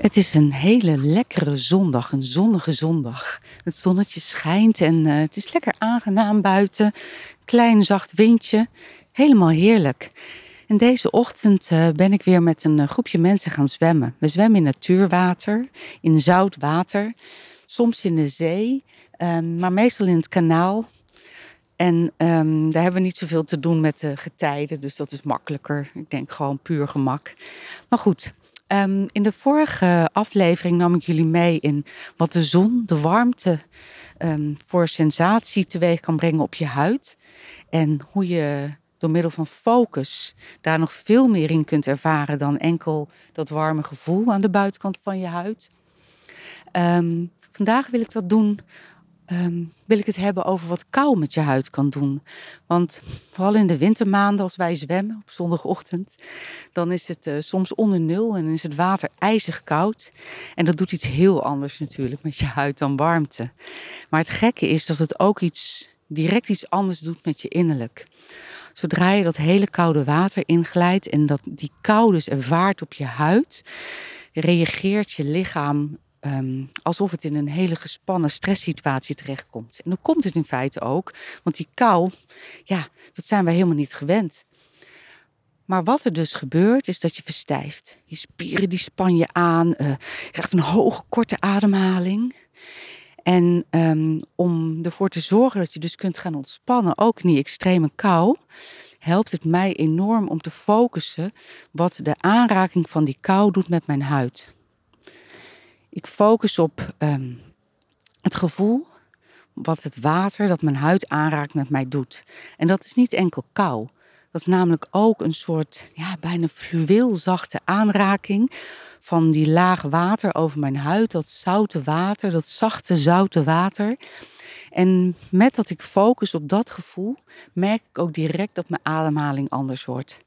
Het is een hele lekkere zondag, een zonnige zondag. Het zonnetje schijnt en uh, het is lekker aangenaam buiten. Klein zacht windje, helemaal heerlijk. En deze ochtend uh, ben ik weer met een groepje mensen gaan zwemmen. We zwemmen in natuurwater, in zout water, soms in de zee, uh, maar meestal in het kanaal. En um, daar hebben we niet zoveel te doen met de getijden, dus dat is makkelijker. Ik denk gewoon puur gemak. Maar goed, um, in de vorige aflevering nam ik jullie mee in wat de zon, de warmte, um, voor sensatie teweeg kan brengen op je huid. En hoe je door middel van focus daar nog veel meer in kunt ervaren dan enkel dat warme gevoel aan de buitenkant van je huid. Um, vandaag wil ik dat doen um, wil ik het hebben over wat kou met je huid kan doen. Want vooral in de wintermaanden, als wij zwemmen op zondagochtend, dan is het uh, soms onder nul en is het water ijzig koud. En dat doet iets heel anders natuurlijk met je huid dan warmte. Maar het gekke is dat het ook iets, direct iets anders doet met je innerlijk. Zodra je dat hele koude water inglijdt en dat die kou dus ervaart op je huid, reageert je lichaam Um, alsof het in een hele gespannen stresssituatie terechtkomt. En dan komt het in feite ook, want die kou, ja, dat zijn wij helemaal niet gewend. Maar wat er dus gebeurt, is dat je verstijft. Je spieren die span je aan, uh, je krijgt een hoge, korte ademhaling. En um, om ervoor te zorgen dat je dus kunt gaan ontspannen, ook in die extreme kou, helpt het mij enorm om te focussen wat de aanraking van die kou doet met mijn huid. Ik focus op um, het gevoel wat het water dat mijn huid aanraakt met mij doet. En dat is niet enkel kou. Dat is namelijk ook een soort ja, bijna fluweelzachte aanraking van die laag water over mijn huid. Dat zoute water, dat zachte zoute water. En met dat ik focus op dat gevoel, merk ik ook direct dat mijn ademhaling anders wordt.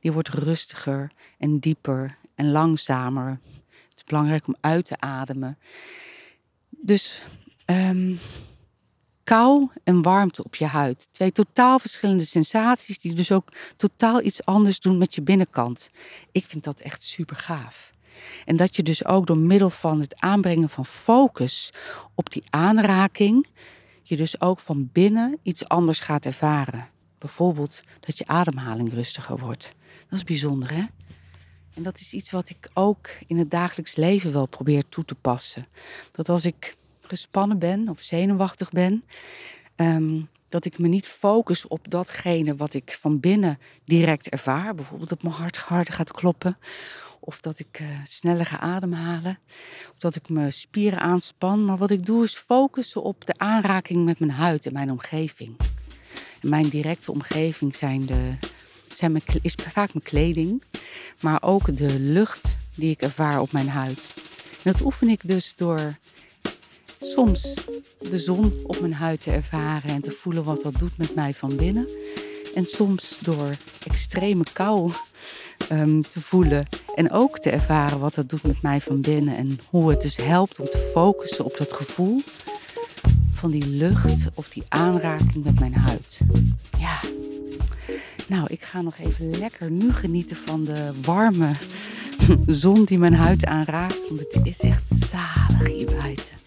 Die wordt rustiger en dieper en langzamer belangrijk om uit te ademen. Dus um, kou en warmte op je huid. Twee totaal verschillende sensaties die dus ook totaal iets anders doen met je binnenkant. Ik vind dat echt super gaaf. En dat je dus ook door middel van het aanbrengen van focus op die aanraking, je dus ook van binnen iets anders gaat ervaren. Bijvoorbeeld dat je ademhaling rustiger wordt. Dat is bijzonder, hè? En dat is iets wat ik ook in het dagelijks leven wel probeer toe te passen. Dat als ik gespannen ben of zenuwachtig ben, um, dat ik me niet focus op datgene wat ik van binnen direct ervaar. Bijvoorbeeld dat mijn hart harder gaat kloppen. Of dat ik uh, sneller ga ademhalen. Of dat ik mijn spieren aanspan. Maar wat ik doe is focussen op de aanraking met mijn huid en mijn omgeving. Mijn directe omgeving zijn de, zijn is vaak mijn kleding maar ook de lucht die ik ervaar op mijn huid. En dat oefen ik dus door soms de zon op mijn huid te ervaren en te voelen wat dat doet met mij van binnen. En soms door extreme kou um, te voelen en ook te ervaren wat dat doet met mij van binnen. En hoe het dus helpt om te focussen op dat gevoel van die lucht of die aanraking met mijn huid. Ja, nou, ik ga nog even lekker nu genieten van de warme zon die mijn huid aanraakt. Want het is echt zalig hier buiten.